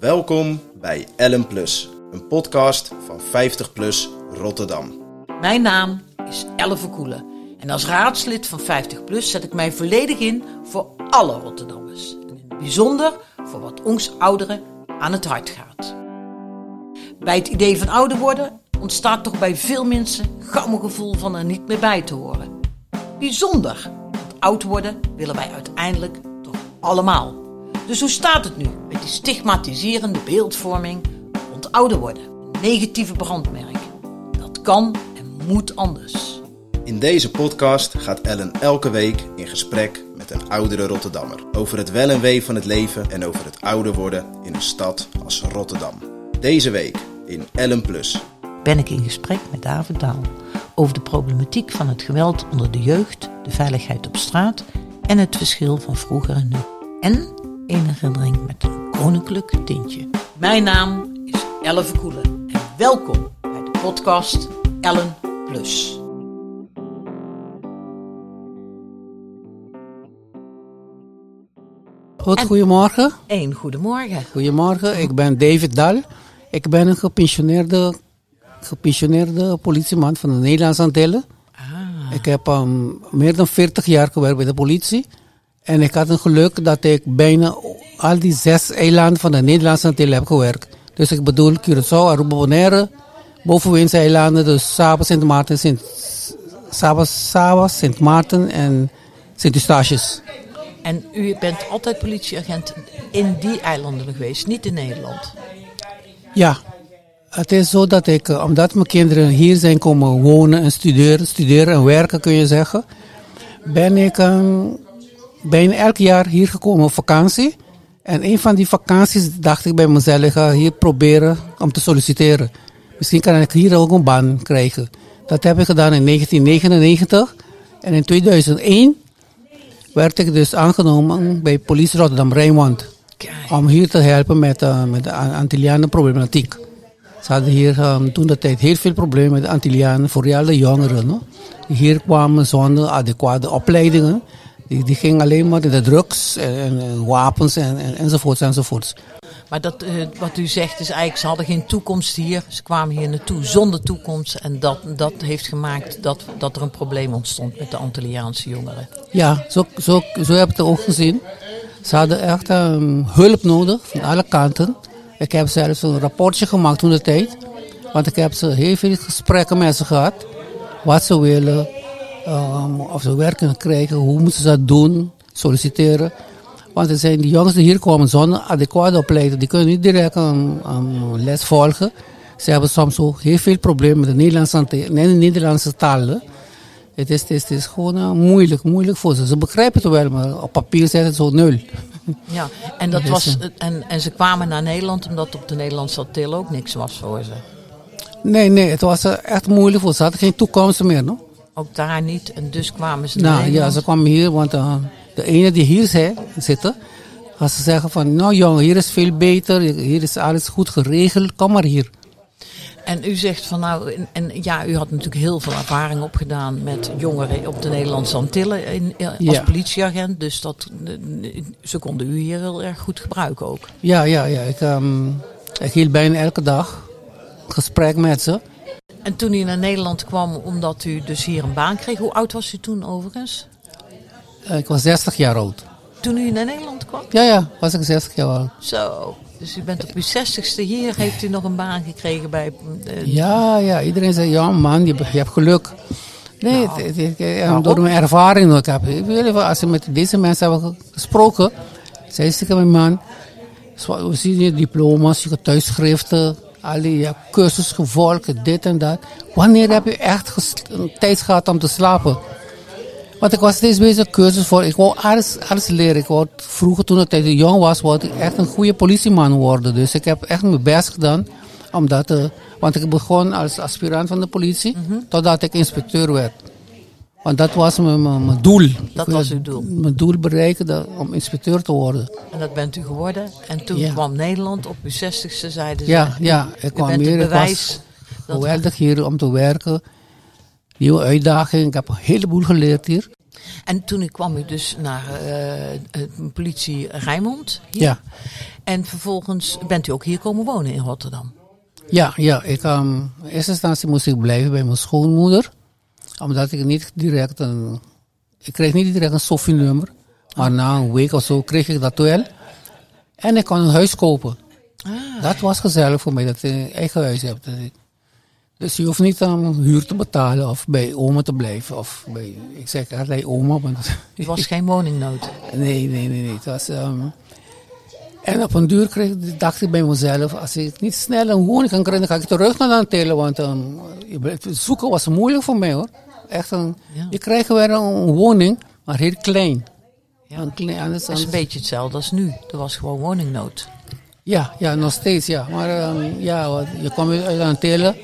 Welkom bij Ellen Plus, een podcast van 50 Plus Rotterdam. Mijn naam is Elle Verkoelen en als raadslid van 50PLUS zet ik mij volledig in voor alle Rotterdammers. En in het bijzonder voor wat ons ouderen aan het hart gaat. Bij het idee van ouder worden ontstaat toch bij veel mensen gauw een gevoel van er niet meer bij te horen. Bijzonder, want oud worden willen wij uiteindelijk toch allemaal. Dus hoe staat het nu met die stigmatiserende beeldvorming rond ouder worden? Een negatieve brandmerk. Dat kan en moet anders. In deze podcast gaat Ellen elke week in gesprek met een oudere Rotterdammer over het wel en wee van het leven en over het ouder worden in een stad als Rotterdam. Deze week in Ellen Plus. ben ik in gesprek met David Daal over de problematiek van het geweld onder de jeugd, de veiligheid op straat en het verschil van vroeger en nu. En een herinnering met een koninklijk tintje. Mijn naam is Elle Verkoelen en welkom bij de podcast Ellen Plus. Goed, En- goedemorgen. Een goedemorgen. Goedemorgen, ik ben David Dal. Ik ben een gepensioneerde, gepensioneerde politieman van de Nederlandse Antillen. Ah, Ik heb ehm, meer dan 40 jaar gewerkt bij de politie. En ik had een geluk dat ik bijna al die zes eilanden van de Nederlandse Antillen heb gewerkt. Dus ik bedoel Curaçao, Aruba, Bonaire, bovenwindse eilanden, dus Saba, Sint Maarten, Sint, Saba, Saba, Sint Maarten en Sint Eustatius. en u bent altijd politieagent in die eilanden geweest, niet in Nederland. Ja, het is zo dat ik, eh, omdat mijn kinderen hier zijn komen wonen en studeren, studeren en werken kun je zeggen, ben ik ehm, bijna elk jaar hier gekomen op vakantie. En een van die vakanties dacht ik bij mezelf, ik ga hier proberen om te solliciteren. Misschien kan ik hier ook een baan krijgen. Dat heb ik gedaan in 1999. En in 2001 werd ik dus aangenomen bij Politie Rotterdam Rijnmond om hier te helpen met, eh, met de An- Antillianen problematiek. Ze hadden hier ehm, toen de tijd heel veel problemen met de Antillianen, vooral de jongeren. no? Die hier kwamen zonder adequate opleidingen. Die, die gingen alleen maar in de drugs en, en- en wapens en, en, enzovoorts enzovoorts. Maar dat, eh, wat u zegt is eigenlijk, ze hadden geen toekomst hier. Ze kwamen hier naartoe zonder toekomst. En dat, dat heeft gemaakt dat, dat er een probleem ontstond met de Antilliaanse jongeren. Ja, zo, zo, zo heb ik het ook gezien. Ze hadden echt ehm, hulp nodig van alle kanten. Ik heb zelfs een rapportje gemaakt toen de tijd. Want ik heb ze heel veel gesprekken met ze gehad. Wat ze willen, ehm, of ze werk kunnen krijgen, hoe moeten ze dat doen, solliciteren. Want er zijn die jongens die hier komen zonder adequate opleiding, die kunnen niet direct een, een les volgen. Ze hebben soms ook heel veel problemen met de Nederlandse, Nederlandse taal. Het is, het is, het is gewoon eh, moeilijk, moeilijk voor ze. Ze begrijpen het wel, maar op papier zit het zo nul. Ja, en, dat Dat was, is, en, en ze kwamen naar Nederland omdat op de Nederlandse Antillen ook niks was voor ze. Nee, nee, het was eh, echt moeilijk voor ze. Ze hadden geen toekomst meer. No? Ook daar niet. En dus kwamen ze naar Nou ja, ze kwamen hier, want eh, de ene die hier zei, zitten, als ze zeggen van, nou jongen, hier is veel beter, hier is alles goed geregeld, kom maar hier. En u zegt van nou, en, en ja, u had natuurlijk heel veel ervaring opgedaan met jongeren op de Nederlandse Antillen in, eh, als Ja. politieagent. Dus dat, eh, ze konden u hier heel erg goed gebruiken ook. Ja, ja, ja, ik, ehm, ik hield bijna elke dag gesprek met ze. En toen u naar Nederland kwam, omdat u dus hier een baan kreeg, hoe oud was u toen overigens? Eh, ik was 60 jaar oud. Toen u naar Nederland kwam? Ja, ja, was ik 60 jaar oud. Zo. Dus u bent op uw zestigste hier, heeft u nog een baan gekregen bij... eh, Ja, ja, iedereen zei, ja man, je, je hebt geluk. Nee, Nou, het- het- het- door mijn ervaring. Ik heb, ik weet niet, als je met deze mensen hebben gesproken, zei ze tegen mijn man, zo- we zien je diploma's, je thuisschriften, al je hebt cursus gevolgd, dit en dat. Wanneer heb je echt tijd gehad om te slapen? Want ik was steeds bezig cursus voor. Ik wou alles, alles leren. Ik wou vroeger toen ik jong was, wou ik echt een goede politieman worden. Dus ik heb echt mijn best gedaan. Omdat, eh, want ik begon als aspirant van de politie, totdat ik inspecteur werd. Want dat was mijn, mijn, mijn doel. Dat was uw doel. Mijn doel bereiken dat, om inspecteur te worden. En dat bent u geworden. En toen Ja. kwam Nederland op uw zestigste, zeiden ze... Ja, ja. Ik kwam hier. het Ik was geweldig hier om te werken. Nieuwe uitdaging. Ik heb een heleboel geleerd hier. En toen kwam u dus naar het politie Rijnmond. hier. Ja. En vervolgens bent u ook hier komen wonen in Rotterdam. Ja, ja. Ik, ehm, in eerste instantie moest ik blijven bij mijn schoonmoeder. Omdat ik niet direct een... Ik kreeg niet direct een Sophie-nummer. Maar na een week of zo kreeg ik dat wel. En ik kon een huis kopen. Dat was gezellig voor mij, dat je een eigen huis ik- Dus je hoeft niet aan huur te betalen of bij oma te blijven. Of bij, ik zeg altijd oma, want Er was geen woningnood. Nee, nee, nee, nee. Het was, ehm, en op een duur kreeg, dacht ik bij mezelf, als ik niet snel een woning kan krijgen, dan ga ik terug naar Antillen. Want blijft- zoeken was moeilijk voor mij hoor. Echt een, Ja. Je krijgt weer een woning, maar heel klein. Ja. Een klein anders, Dat is een beetje hetzelfde als nu. Er was gewoon woningnood. ja, ja, nog steeds ja. Maar ehm, ja, je komt uit Antillen.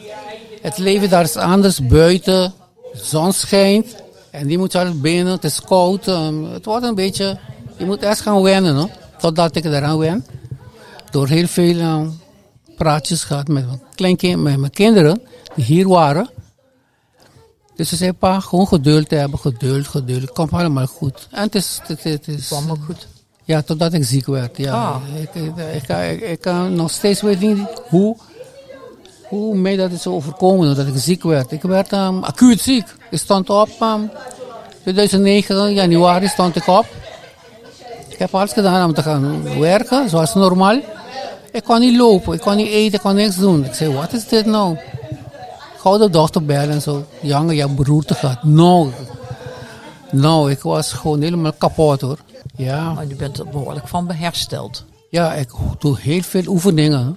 Het leven daar is anders, buiten, de zon schijnt. En die moet je altijd binnen, het is koud. ehm, het wordt een beetje, je moet eerst gaan wennen, hoor, totdat ik eraan wen. Door heel veel ehm, praatjes gehad met mijn, kleinkind, met mijn kinderen die hier waren. Dus ze zei, pa, gewoon geduld hebben, geduld, geduld. Het komt allemaal goed. En het is, het, het is kwam ook goed. ja, totdat ik ziek werd. Ja. Ah. Ik, ik, ik, ik, ik kan nog steeds weet niet hoe, hoe mij dat is overkomen, dat ik ziek werd. Ik werd um, acuut ziek. Ik stond op, um, 2009 januari stond ik op. Ik heb alles gedaan om te gaan werken, zoals normaal. Ik kon niet lopen, ik kon niet eten, ik kon niks doen. Ik zei, wat is dit nou? De dochter bellen en zo. Jongen, je hebt beroerte gehad. Nou, nou, ik was gewoon helemaal kapot hoor. Ja. Maar u bent er behoorlijk van hersteld. Ja, ik doe heel veel oefeningen.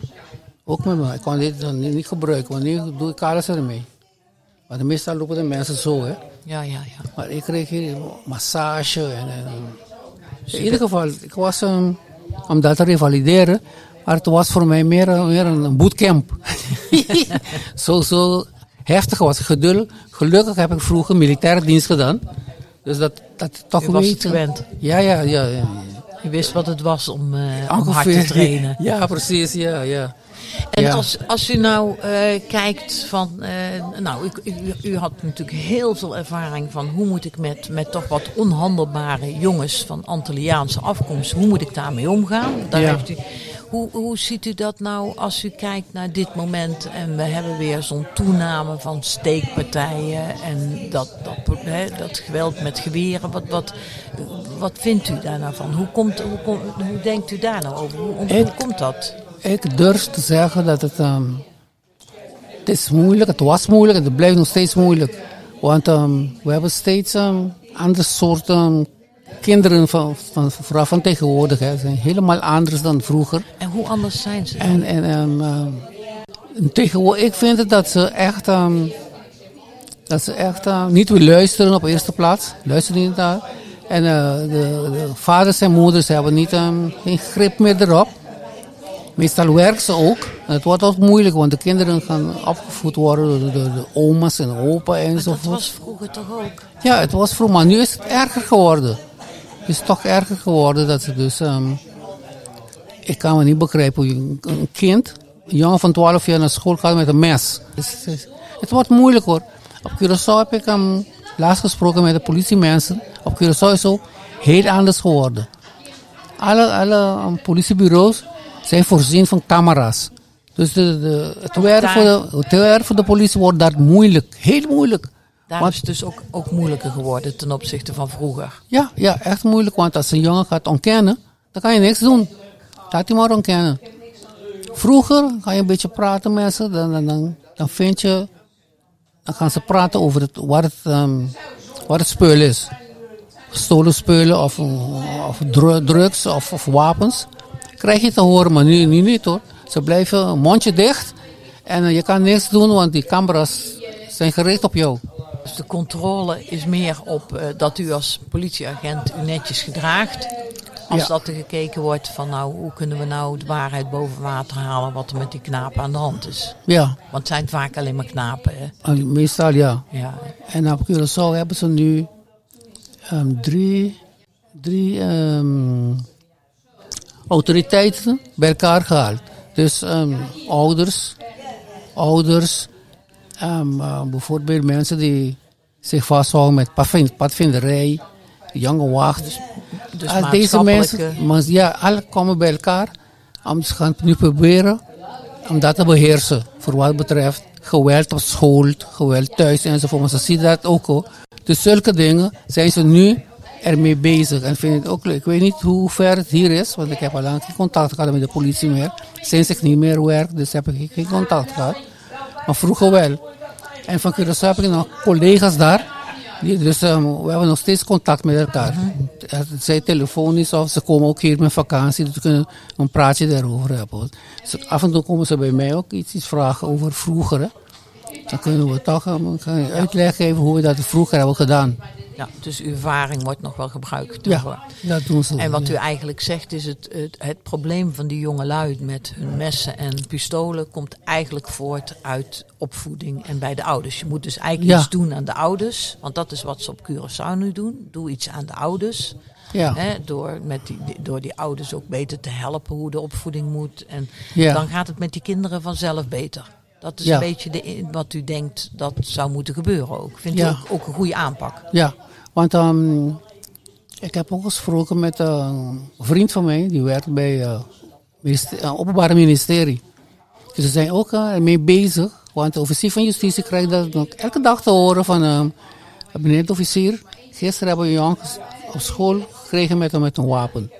Ook met me. Ik kan dit dan niet, gebruiken, want nu doe ik alles ermee. Maar de meestal lopen de mensen zo, hè. Ja, ja, ja. Maar ik kreeg hier massage en... en in ieder geval, ik was ehm, om dat te revalideren, maar het was voor mij meer, een- meer een bootcamp. zo, zo heftig was. Geduld. Gelukkig heb ik vroeger militaire dienst gedaan. Dus dat, dat toch U was het weten. gewend. Ja, ja, ja. ja, ja. U wist wat het was om, eh, om hard te trainen. Ja, precies, ja, ja. En Ja. als, als u nou eh, kijkt van, eh, nou, u, u, u had natuurlijk heel veel ervaring van hoe moet ik met, met toch wat onhandelbare jongens van Antilliaanse afkomst, hoe moet ik daarmee omgaan? Daar Ja. heeft u, hoe, hoe ziet u dat nou als u kijkt naar dit moment en we hebben weer zo'n toename van steekpartijen en dat, dat, hè, dat geweld met geweren? Wat, wat, wat vindt u daar nou van? Hoe, komt, hoe, denkt u daar nou over? Hoe, hoe Ik- komt dat? Ik durf te zeggen dat het, ehm, het is moeilijk, het was moeilijk en het blijft nog steeds moeilijk. Want ehm, we hebben steeds een andere soorten kinderen van, van, vooral van tegenwoordig. Hè. Zijn helemaal anders dan vroeger. En hoe anders zijn ze? En, en ehm, tegenwoordig, ik vind het dat ze echt, ehm, dat ze echt ehm, niet willen luisteren op eerste plaats. Luisteren niet naar. En eh, de, de vaders en moeders hebben niet, ehm, geen grip meer erop. Meestal werken ze ook. En het wordt ook moeilijk, want de kinderen gaan opgevoed worden door de, oma's en opa Maar dat enzovoort. was vroeger toch ook? Ja, het was vroeger, maar nu is het erger geworden. Het is toch erger geworden dat ze dus... ehm, ik kan me niet begrijpen hoe je een kind, een jongen van 12 jaar naar school gaat met een mes. Het, het het wordt moeilijk hoor. Op Curaçao heb ik um, laatst gesproken met de politiemensen. Op Curaçao is ook heel anders geworden. Alle, alle um, politiebureaus zijn voorzien van camera's. Dus de, de, het, werk voor de, het werk voor de politie wordt daar moeilijk. Heel moeilijk. Daar Want- is het dus ook, ook moeilijker geworden ten opzichte van vroeger. Ja, ja, echt moeilijk. Want als een jongen gaat ontkennen, dan kan je niks doen. Laat hij maar ontkennen. Vroeger ga je een beetje praten met ze, dan, dan, dan, dan vind je, dan gaan ze praten over het, wat, het, ehm, wat het spul is. Gestolen spullen of, of dru- drugs of, of wapens. Krijg je te horen, maar nu, nu niet hoor. Ze blijven mondje dicht en eh, je kan niks doen, want die camera's zijn gericht op jou. Dus de controle is meer op eh, dat u als politieagent u netjes gedraagt. Als Ja. dat er gekeken wordt van nou, hoe kunnen we nou de waarheid boven water halen wat er met die knapen aan de hand is. Ja, Want het zijn vaak alleen maar knapen. Hè? eh, meestal ja. Ja. En op Curaçao hebben ze nu ehm, drie, drie ehm, autoriteiten bij elkaar gehaald. Dus ehm, ouders, ouders, ehm, eh, bijvoorbeeld mensen die zich vasthouden met padvin- padvinderij de jongen wacht. Dus Al deze maatschappelijke- mensen, maar ja, alle komen bij elkaar om ze gaan nu proberen om dat te beheersen. Voor wat betreft geweld op school, geweld thuis enzovoort. Maar ze zien dat ook hoor. Dus zulke dingen zijn ze nu ermee bezig. En vind het ook leuk. Ik weet niet hoe ver het hier is, want ik heb al lang geen contact gehad met de politie meer. Sinds ik niet meer werk, dus heb ik geen contact gehad. Maar vroeger wel. En van Curaçao heb ik nog collega's daar. Die, dus ehm, we hebben nog steeds contact met elkaar. Zij telefonisch of ze komen ook hier met vakantie. Dus we kunnen een praatje daarover hebben. Dus af en toe komen ze bij mij ook iets, iets vragen over vroeger. Hè. Dan kunnen we toch um, gaan uitleg geven hoe we dat vroeger hebben gedaan. Ja, dus uw ervaring wordt nog wel gebruikt. Ja, dat doen ze. En wat u eigenlijk zegt is het, het, het probleem van die jonge lui met hun messen en pistolen komt eigenlijk voort uit opvoeding en bij de ouders. Je moet dus eigenlijk Ja. iets doen aan de ouders, want dat is wat ze op Curaçao nu doen. Doe iets aan de ouders. Ja. Hè, door, met die, die- door die ouders ook beter te helpen hoe de opvoeding moet. En Ja. dan gaat het met die kinderen vanzelf beter. Dat is Ja. een beetje de, wat u denkt dat zou moeten gebeuren ook. Vindt u ook, ook een goede aanpak? Ja, want ehm, ik heb ook gesproken met eh, een vriend van mij, die werkt bij eh eh, Openbaar Ministerie. Dus ze zijn ook ermee bezig, want de officier van justitie krijgt dat nog elke dag te horen van ehm, meneer de officier, gisteren hebben we een jongen op school gekregen met, een- met een wapen.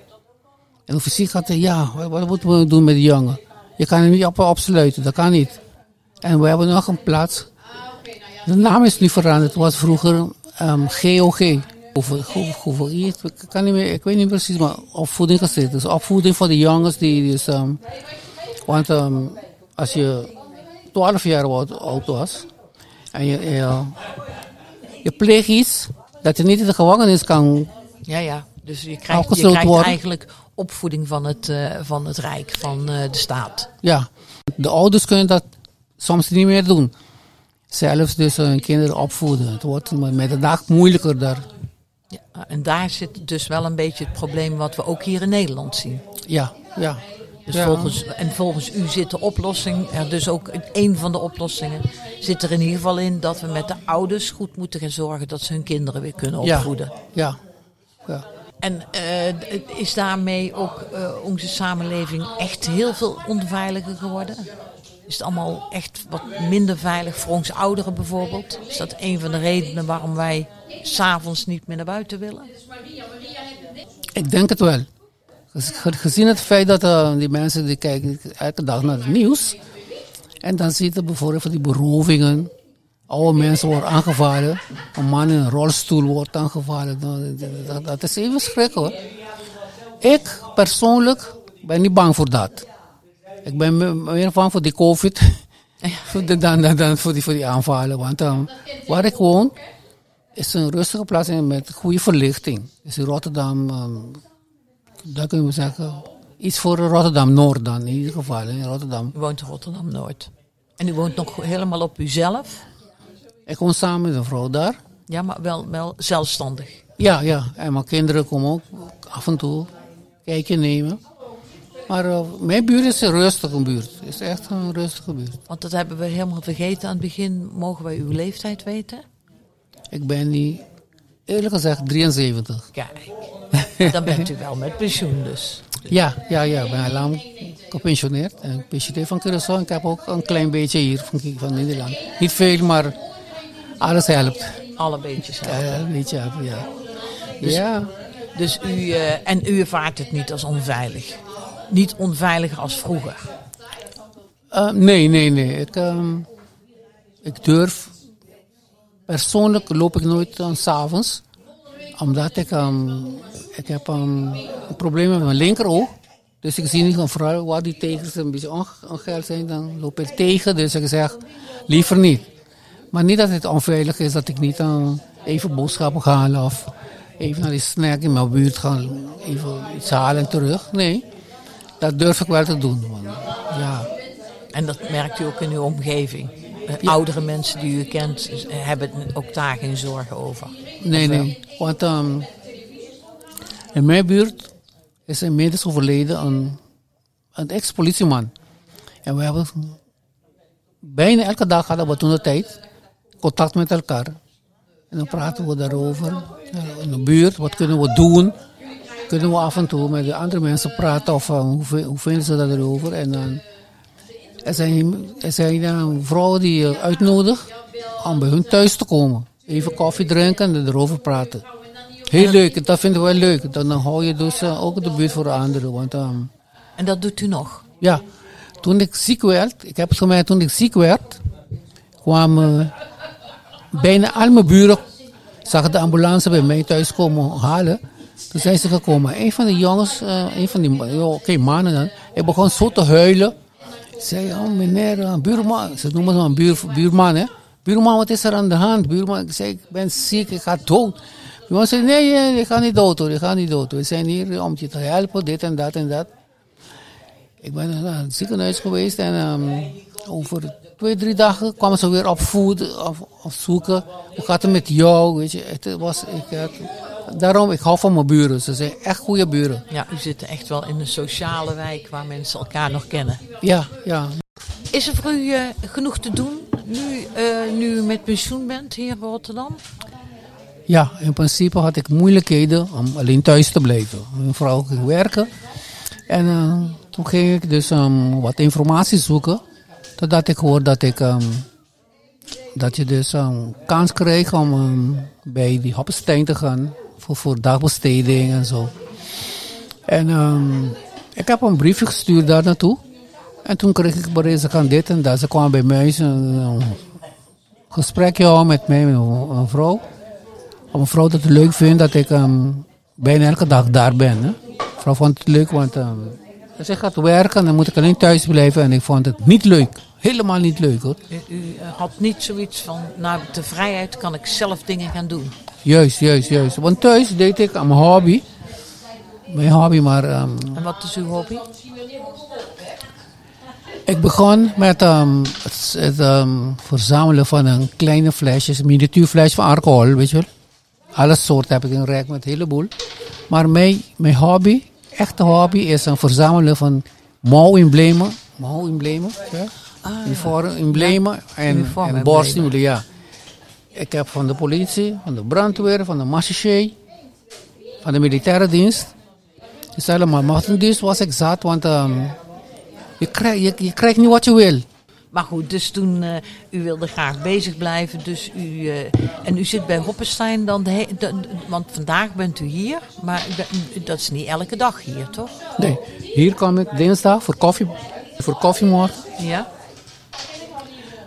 En de officier gaat zeggen, ja, wat, wat moeten we doen met die jongen? Je kan hem niet op, opsluiten, dat kan niet. En we hebben nog een plaats de naam is nu veranderd. Het was vroeger ehm, GOG. Hoeveel, ik kan niet meer, ik weet niet precies, maar opvoeding gezet. Dus opvoeding voor de jongens die dus, ehm, want ehm, als je 12 jaar oud, was en je, je, je pleegt iets dat je niet in de gevangenis kan, Ja, ja. Dus je krijgt, je krijgt worden. eigenlijk opvoeding van het, eh, van het Rijk, van eh, de staat. ja. De ouders kunnen dat soms niet meer doen. Zelfs dus hun kinderen opvoeden. Het wordt met de dag moeilijker daar. Ja, en daar zit dus wel een beetje het probleem wat we ook hier in Nederland zien. Ja, ja. Dus Ja. volgens, en volgens u zit de oplossing, er dus ook een van de oplossingen, zit er in ieder geval in dat we met de ouders goed moeten gaan zorgen dat ze hun kinderen weer kunnen opvoeden. Ja. ja. En eh, is daarmee ook eh, onze samenleving echt heel veel onveiliger geworden? Is het allemaal echt wat minder veilig voor onze ouderen bijvoorbeeld? Is dat een van de redenen waarom wij s'avonds niet meer naar buiten willen? Ik denk het wel. Ge- Gezien het feit dat eh, die mensen die kijken elke dag naar het nieuws. En dan zie je bijvoorbeeld van die berovingen. Oude mensen worden aangevallen. Een man in een rolstoel wordt aangevallen. Dat, dat, dat is even schrik hoor. Ik persoonlijk ben niet bang voor dat. Ik ben me- meer bang voor die covid. dan, dan, dan voor, die, voor die aanvallen. Want ehm, waar ik woon is een rustige plaats met goede verlichting. Dus in Rotterdam, ehm, daar kunnen we zeggen, iets voor Rotterdam Noord dan in ieder geval. In Rotterdam. U woont in Rotterdam Noord. En u woont nog helemaal op uzelf? Ik woon samen met een vrouw daar. Ja, maar wel, wel zelfstandig. Ja, ja. En mijn kinderen komen ook af en toe kijkje nemen. Maar eh, mijn buurt is een rustige buurt. Het is echt een rustige buurt. Want dat hebben we helemaal vergeten aan het begin. Mogen wij uw leeftijd weten? Ik ben nu, eerlijk gezegd, 73. Kijk, dan bent u wel met pensioen dus. Ja, ja, ja. Ik ben al lang gepensioneerd. En gepensioneerd van Curaçao. Ik heb ook een klein beetje hier van, van Nederland. Niet veel, maar alles helpt. Alle beetjes. Hè. ja, een beetje helpen, ja. ja. Dus u, eh, en u ervaart het niet als onveilig. Niet onveiliger als vroeger. Eh, nee, nee, nee. Ik, ehm, ik durf. Persoonlijk loop ik nooit uh, s'avonds. Omdat ik. ehm, ik heb ehm, een probleem met mijn linkeroog. Dus ik zie niet een vrouw waar die tekens een beetje onge- ongeld zijn. Dan loop ik tegen. Dus ik zeg liever niet. Maar niet dat het onveilig is dat ik niet eh, even boodschappen ga halen. Of even naar die snack in mijn buurt gaan. Even iets halen en terug. Nee. Dat durf ik wel te doen. ja. En dat merkt u ook in uw omgeving. Oudere mensen die u kent eh, hebben ook daar geen zorgen over. Nee, nee. Want ehm, in mijn buurt is inmiddels overleden een, een ex-politieman. En we hebben bijna elke dag hadden we toen de tijd contact met elkaar. En dan praten we daarover. In de buurt, wat kunnen we doen? Kunnen we af en toe met de andere mensen praten of uh, hoe, vi- hoe vinden ze dat erover? En dan er zijn, er zijn uh, vrouwen die je uitnodigen om bij hun thuis te komen. Even koffie drinken en erover praten. Heel leuk, dat vinden wij leuk. Dan, dan hou je dus ook de buurt voor de anderen. Want ehm, En dat doet u nog? ja, toen ik ziek werd, ik heb het gemerkt toen ik ziek werd, kwamen bijna al mijn buren, zagen de ambulance bij mij thuis komen halen. Toen zijn ze gekomen. Een van de jongens, eh, een van die oké, mannen dan, hij begon zo te huilen. Zei, oh meneer, uh, buurman, ze noemen hem een buur, buurman hè. Buurman, wat is er aan de hand? Buurman, ik zei, ik ben ziek, ik ga dood. Buurman zei, nee, nee, ik ga niet dood hoor, ik ga niet dood. We zijn hier om je te helpen, dit en dat en dat. Ik ben naar het ziekenhuis geweest en um, over twee, drie dagen kwamen ze weer opvoeden, of, zoeken. Hoe gaat het met jou? Weet je, het was, ik, daarom, ik hou van mijn buren. Ze zijn echt goede buren. Ja, u zit echt wel in een sociale wijk waar mensen elkaar nog kennen. Ja, ja. Is er voor u uh, genoeg te doen nu, uh, nu u met pensioen bent hier in Rotterdam? Ja, in principe had ik moeilijkheden om alleen thuis te blijven. Mijn vrouw ging werken. En uh, toen ging ik dus um, wat informatie zoeken. Totdat ik hoorde dat ik um, dat je dus een um, kans kreeg om um, bij die Hoppenstein te gaan voor, dagbesteding en zo. En ik heb een briefje gestuurd daar naartoe. En toen kreeg ik bericht, ze dit en dat. Ze kwamen bij mij een gesprekje houden met mij, een vrouw. Om een vrouw dat het leuk vindt dat ik bijna elke dag daar ben. Hè. Vrouw vond het leuk, want als ik gaat werken, dan moet ik alleen thuis blijven. En ik vond het niet leuk. Helemaal niet leuk hoor. U, u had niet zoiets van, nou de vrijheid kan ik zelf dingen gaan doen. Juist, juist, juist. Want thuis deed ik aan mijn hobby. Mijn hobby, maar... Um, en wat is uw hobby? Ik begon met um, het, het um, verzamelen van een kleine flesjes, een miniatuurflesje van alcohol, weet je wel. Alle soorten heb ik in rek met een heleboel. Maar mijn, mijn hobby, echte hobby, is een verzamelen van mouwemblemen. Mouwemblemen, ja. Ah, Uniformemblemen ja. en, en borstemblemen, ja. Ik heb van de politie, van de brandweer, van de marechaussee, van de militaire dienst. Dus allemaal. Maar toen dienst was ik zat, want um, je, krijg, je, je krijgt niet wat je wil. Maar goed, dus toen uh, u wilde graag bezig blijven, dus u uh, en u zit bij Hoppenstein dan, de, he, de, de, want vandaag bent u hier, maar u, dat is niet elke dag hier, toch? Nee, hier kom ik dinsdag voor koffie, voor koffiemorgen. Ja.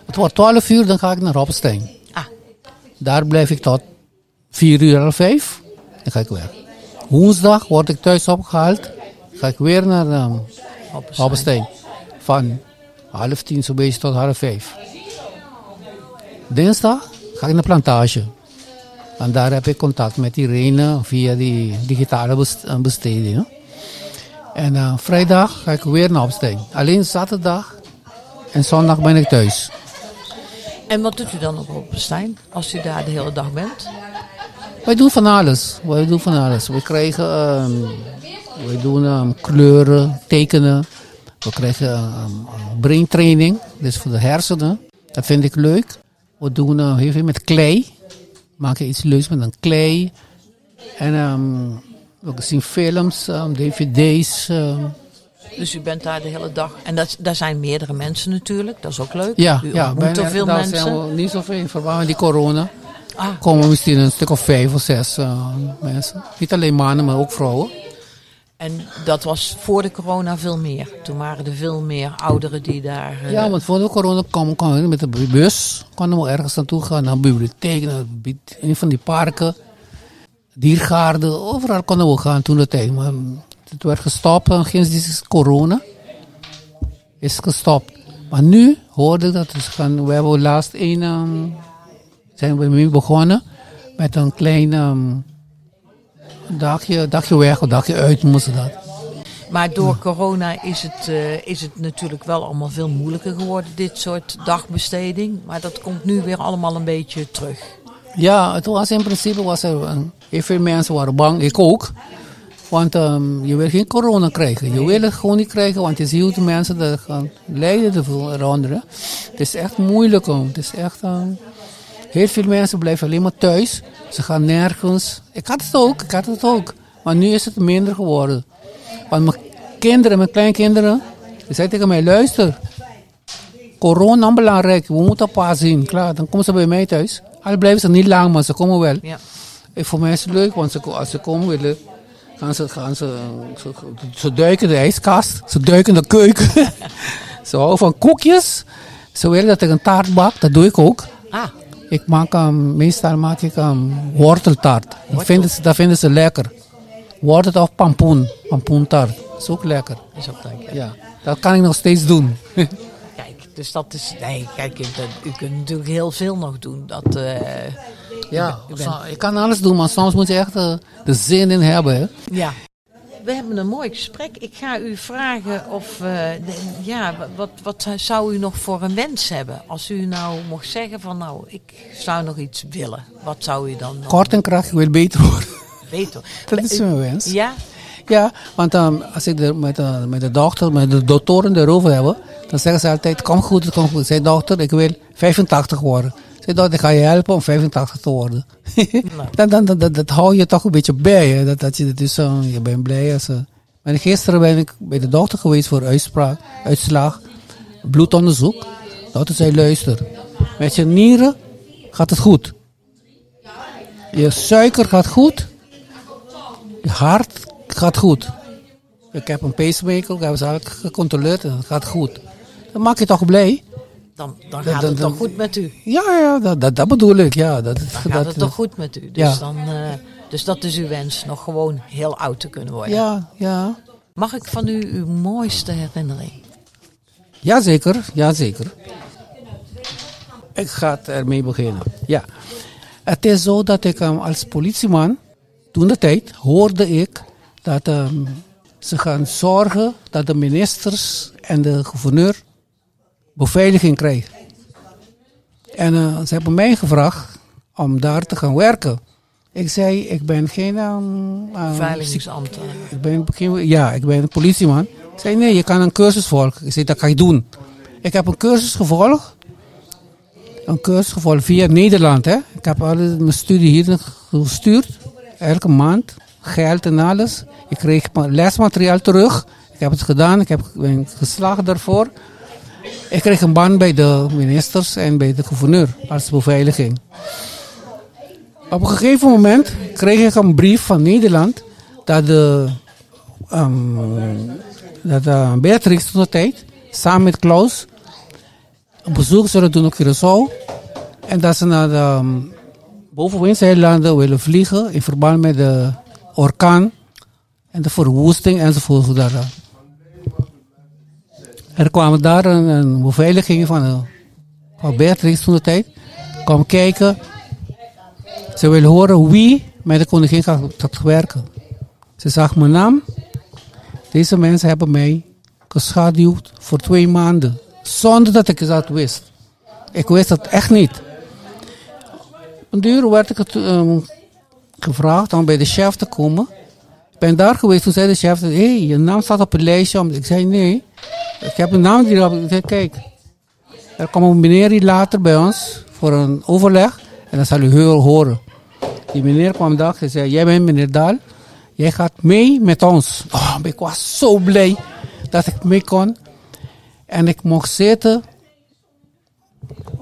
Het wordt 12 uur, dan ga ik naar Hoppenstein. Daar blijf ik tot 4 uur of 5, dan ga ik weg. Woensdag word ik thuis opgehaald, ga ik weer naar um. Van half tien zo'n beetje tot half vijf. Dinsdag ga ik naar plantage. En daar heb ik contact met Irene via die digitale besteding. En uh, vrijdag ga ik weer naar Opsteen. Alleen zaterdag en zondag ben ik thuis. En wat doet u dan op Oppenstein als u daar de hele dag bent? Wij doen van alles. Wij doen van alles. We krijgen, um, doen um, kleuren, tekenen. We krijgen um, brain training, dus voor de hersenen. Dat vind ik leuk. We doen uh, heel veel met klei. Maken iets leuks met een klei. En we zien films, dvd's. Dus u bent daar de hele dag. En dat, daar zijn meerdere mensen natuurlijk. Dat is ook leuk. Ja, u ja bijna veel daar mensen. Zijn we niet zoveel in verband met die corona. Ah. Komen misschien een stuk of vijf of zes uh, mensen. Niet alleen mannen, maar ook vrouwen. En dat was voor de corona veel meer. Toen waren er veel meer ouderen die daar. Uh... Ja, want voor de corona kwamen we met de bus. Konden we ergens naartoe gaan, naar de bibliotheek, naar een van die parken, diergaarden. Overal konden we gaan toen de tijd. Maar het werd gestopt en sinds corona is gestopt. Maar nu hoorde ik dat het gaan. We hebben laatst een. Um, zijn we mee begonnen met een klein. Um, dagje, dagje weg of dagje uit moesten dat. Maar door corona is het, uh, is het natuurlijk wel allemaal veel moeilijker geworden, dit soort dagbesteding. Maar dat komt nu weer allemaal een beetje terug. Ja, het was in principe was er heel veel mensen waren bang, ik ook. Want um, je wil geen corona krijgen. Je wil het gewoon niet krijgen, want je ziet de mensen dat gaan lijden eronder. Het is echt moeilijk. Het is echt, um, Heel veel mensen blijven alleen maar thuis. Ze gaan nergens. Ik had het ook, ik had het ook. Maar nu is het minder geworden. Want mijn kinderen, mijn kleinkinderen, die zeiden tegen mij, luister. Corona is belangrijk, we moeten een paar zien. Klaar, dan komen ze bij mij thuis. Al blijven ze niet lang, maar ze komen wel. Ja. En voor mij is het leuk, want ze, als ze komen willen, gaan ze, gaan ze, ze, ze duiken de ijskast, ze duiken de keuken. ze houden van koekjes. Ze willen dat ik een taart bak, dat doe ik ook. Ah, Ik maak um, meestal maak ik um, worteltaart. Dat vinden, ze, dat vinden ze lekker. Wortel of pampoen, pampoentaart. Dat is ook lekker. is ook leuk. Ja, dat kan ik nog steeds doen. Dus dat is. Nee, kijk, u, u kunt natuurlijk heel veel nog doen. Dat, eh, ja, ik kan alles doen, maar soms moet je echt eh, de zin in hebben. Hè? ja. We hebben een mooi gesprek. Ik ga u vragen of. eh, de- ja, wat, wat zou u nog voor een wens hebben? Als u nou mocht zeggen van. Nou, ik zou nog iets willen. Wat zou u dan Kort en krachtig wil beter worden. weten? Dat is mijn wens. Ja? Ja, want um, als ik er met, de met de dochter, met de doktoren erover heb, dan zeggen ze altijd, kom goed, het komt goed. Zij dochter, ik wil 85 worden. Zij dochter, ik ga je helpen om 85 te worden. dan, dan, dan, dat, dat hou je toch een beetje bij, hè? Dat, dat je, dus, uh, je bent blij als... Uh, maar gisteren ben ik bij de dokter geweest voor uitspraak, uitslag, bloedonderzoek. De dokter zei, luister, met je nieren gaat het goed. Je suiker gaat goed. Je hart gaat goed. Ik heb een pacemaker, ik heb ze gecontroleerd en het gaat goed. Dan maak je toch blij? Dan, dan gaat het dan- toch goed met u? Ja, ja dat, dat, dat bedoel ik. Ja, dat, Dan gaat dat, het toch goed met u? Dus, Ja. dan, eh, dus dat is uw wens, nog gewoon heel oud te kunnen worden. Ja, ja. Mag ik van u uw mooiste herinnering? Jazeker, jazeker. Ik ga het ermee beginnen. Ja. Het is zo dat ik um, als politieman, toen de tijd, hoorde ik dat um, ze gaan zorgen dat de ministers en de gouverneur beveiliging krijgen. En uh, ze hebben mij gevraagd om daar te gaan werken. Ik zei, ik ben geen... Um, um, Beveiligingsambtenaar. ik ben, ja, ik ben een politieman. Ik zei, nee, je kan een cursus volgen. Ik zei, dat ga ik doen. Ik heb een cursus gevolgd. Een cursus gevolgd via Nederland. Hè. Ik heb alle mijn studie hier gestuurd. Elke maand. Geld en alles. Ik kreeg ma- lesmateriaal terug. Ik heb het gedaan. Ik heb, ben geslaagd daarvoor. Ik kreeg een baan bij de ministers en bij de gouverneur als beveiliging. Op een gegeven moment kreeg ik een brief van Nederland dat de um, dat uh, Beatrix toen de tijd samen met Klaus een bezoek zullen doen op Curaçao en dat ze naar de um, bovenwindseilanden willen vliegen in verband met de orkaan en de verwoesting enzovoort. Daar. Er kwamen daar een, beveiliging van, de, van Beatrix toen de tijd kwam kijken ze wil horen wie met de koningin gaat, werken. Ze zag mijn naam. Deze mensen hebben mij geschaduwd voor twee maanden. Zonder dat ik dat wist. Ik wist het echt niet. Een duur werd ik um, gevraagd om bij de chef te komen. Ben daar geweest. Toen zei de chef, hé, hey, je naam staat op het lijstje. Ik zei, nee. Ik heb een naam hierop. Ik zei, kijk. Er komt een meneer hier later bij ons voor een overleg. En dan zal u heel horen. Die meneer kwam dag en zei, jij bent meneer Daal. Jij gaat mee met ons. Oh, ik was zo blij dat ik mee kon. En ik mocht zitten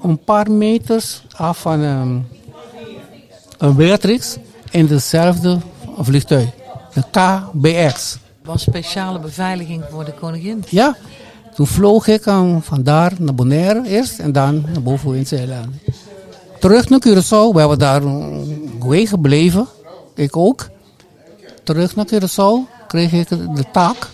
een paar meters af van um, een Beatrix in dezelfde vliegtuig. De KBX. Was speciale beveiliging voor de koningin? Ja, toen vloog ik um, vandaar naar Bonaire eerst en dan naar boven in Zeeland. Terug naar Curaçao, we hebben daar een week gebleven. Ik ook. Terug naar Curaçao kreeg ik de taak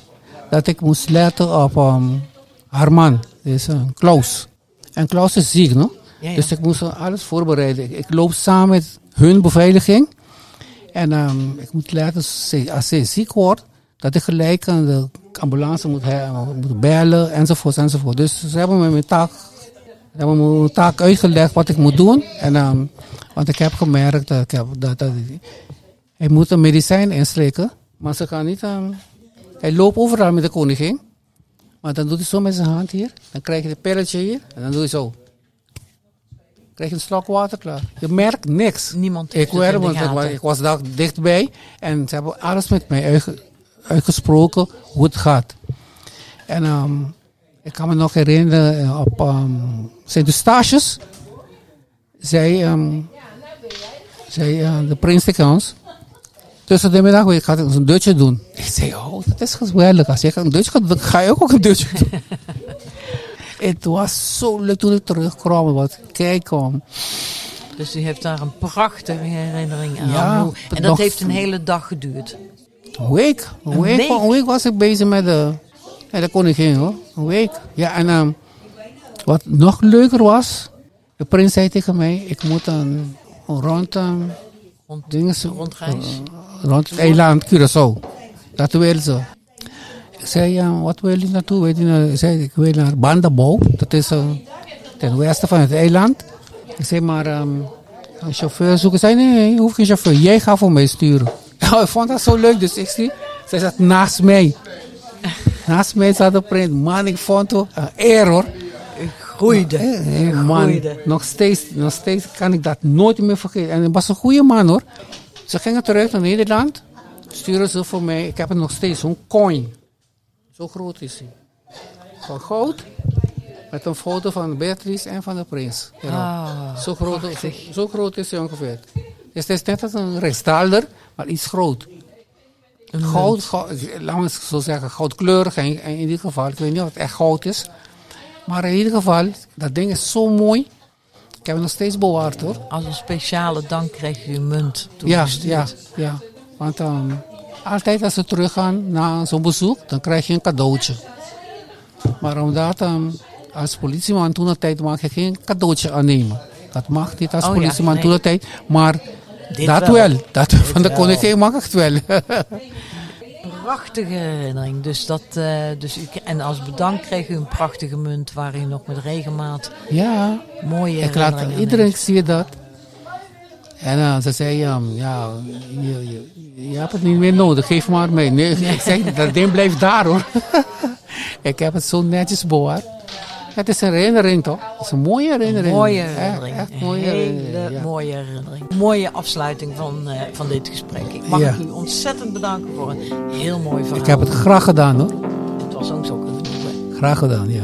dat ik moest letten op um, haar man, uh, Klaus. En Klaus is ziek, no? Ja, ja. Dus ik moest alles voorbereiden. Ik loop samen met hun beveiliging. En um, ik moet letten, als ze ziek wordt, dat ik gelijk aan de ambulance moet, moet bellen, enzovoort, enzovoort. Dus ze hebben me mijn taak hebben me mijn taak uitgelegd wat ik moet doen. En, um, want ik heb gemerkt dat, ik heb, dat, hij moet een medicijn inslikken. Maar ze kan niet... Um, hij loopt overal met de koningin. Maar dan doet hij zo met zijn hand hier. Dan krijg je het pilletje hier. En dan doe je zo. Krijg je een slok water klaar. Je merkt niks. Niemand Ik, heeft werd, want ik, was daar dichtbij en ze hebben alles met mij uitge- uitgesproken hoe het gaat. En ehm, ik kan me nog herinneren, eh, op ehm Sint Eustatius zei, ehm, zei eh, de prins tegen ons, tussen de middag, ik ga een dutje doen. Ik zei, oh, dat is geweldig. Als ik een dutje ga doen, dan ga je ook een dutje doen. Het was zo leuk toen ik terugkwam. Wat kijk om. Dus u heeft daar een prachtige herinnering aan. Ja, Hoe- en dat heeft een hele dag geduurd. Een week. Een, week, week? Een week was ik bezig met de, met de koningin hoor. Een week. Ja, en ehm, wat nog leuker was. De prins zei tegen mij: ik moet een, een rond. ehm, Rond, dinges- rondreis. eh, rond het eiland Curaçao. Dat wil ze. Ik zei, ja, wat wil je naartoe? Weet je, ik zei, ik wil naar Bandabouw. Dat is eh, ten westen van het eiland. Ik zei, maar een chauffeur zoeken. Ik zei, nee, nee, je hoeft geen chauffeur. Jij gaat voor mij sturen. Ik vond dat zo leuk. Dus ik zie, zij zat naast mij. Naast mij zat de prins. Man, ik vond het een eer hoor. Groeide. Man, groeide. nog steeds, nog steeds kan ik dat nooit meer vergeten. En hij was een goede man hoor. Ze gingen terug naar Nederland. Sturen ze voor mij. Ik heb het nog steeds, zo'n coin. Zo groot is hij. Van goud. Met een foto van Beatrice en van de prins. Ah, zo, groot, zo, zo groot is hij ongeveer. Dus het is net als een rechtsdaalder, maar iets groot. Goud, goud, laten we zo zeggen, goudkleurig in, in ieder geval. Ik weet niet of het echt goud is. Maar in ieder geval, dat ding is zo mooi. Ik heb het nog steeds bewaard hoor. Als een speciale dank kreeg u een munt Ja, ja, ja. Want ehm, altijd als we teruggaan na zo'n bezoek, dan krijg je een cadeautje. Maar omdat ehm, als politieman toen de tijd mag je geen cadeautje aannemen. Dat mag niet als Oh ja, politieman nee. toen de tijd. Maar Dit dat wel. wel. Dat van de koningin mag het wel. Prachtige herinnering. Dus dat, eh, dus u, en als bedank kreeg u een prachtige munt waar u nog met regelmaat ja. mooie Ik laat iedereen heeft. zie dat. En eh, ze zei, ehm, ja, je, je, je hebt het niet meer nodig, geef maar mee. Nee, ik zeg, dat ding blijft daar hoor. ik heb het zo netjes bewaard. Het is een herinnering toch? Het is een mooie herinnering. Mooie Echt- herinnering. Echt, Een mooie hele herinnering. ja. mooie herinnering. Mooie afsluiting van, eh, van dit gesprek. Ik mag Ja. u ontzettend bedanken voor een heel mooi verhaal. Ik heb het graag gedaan hoor. Het was ook zo genoeg. hè. Graag gedaan, ja.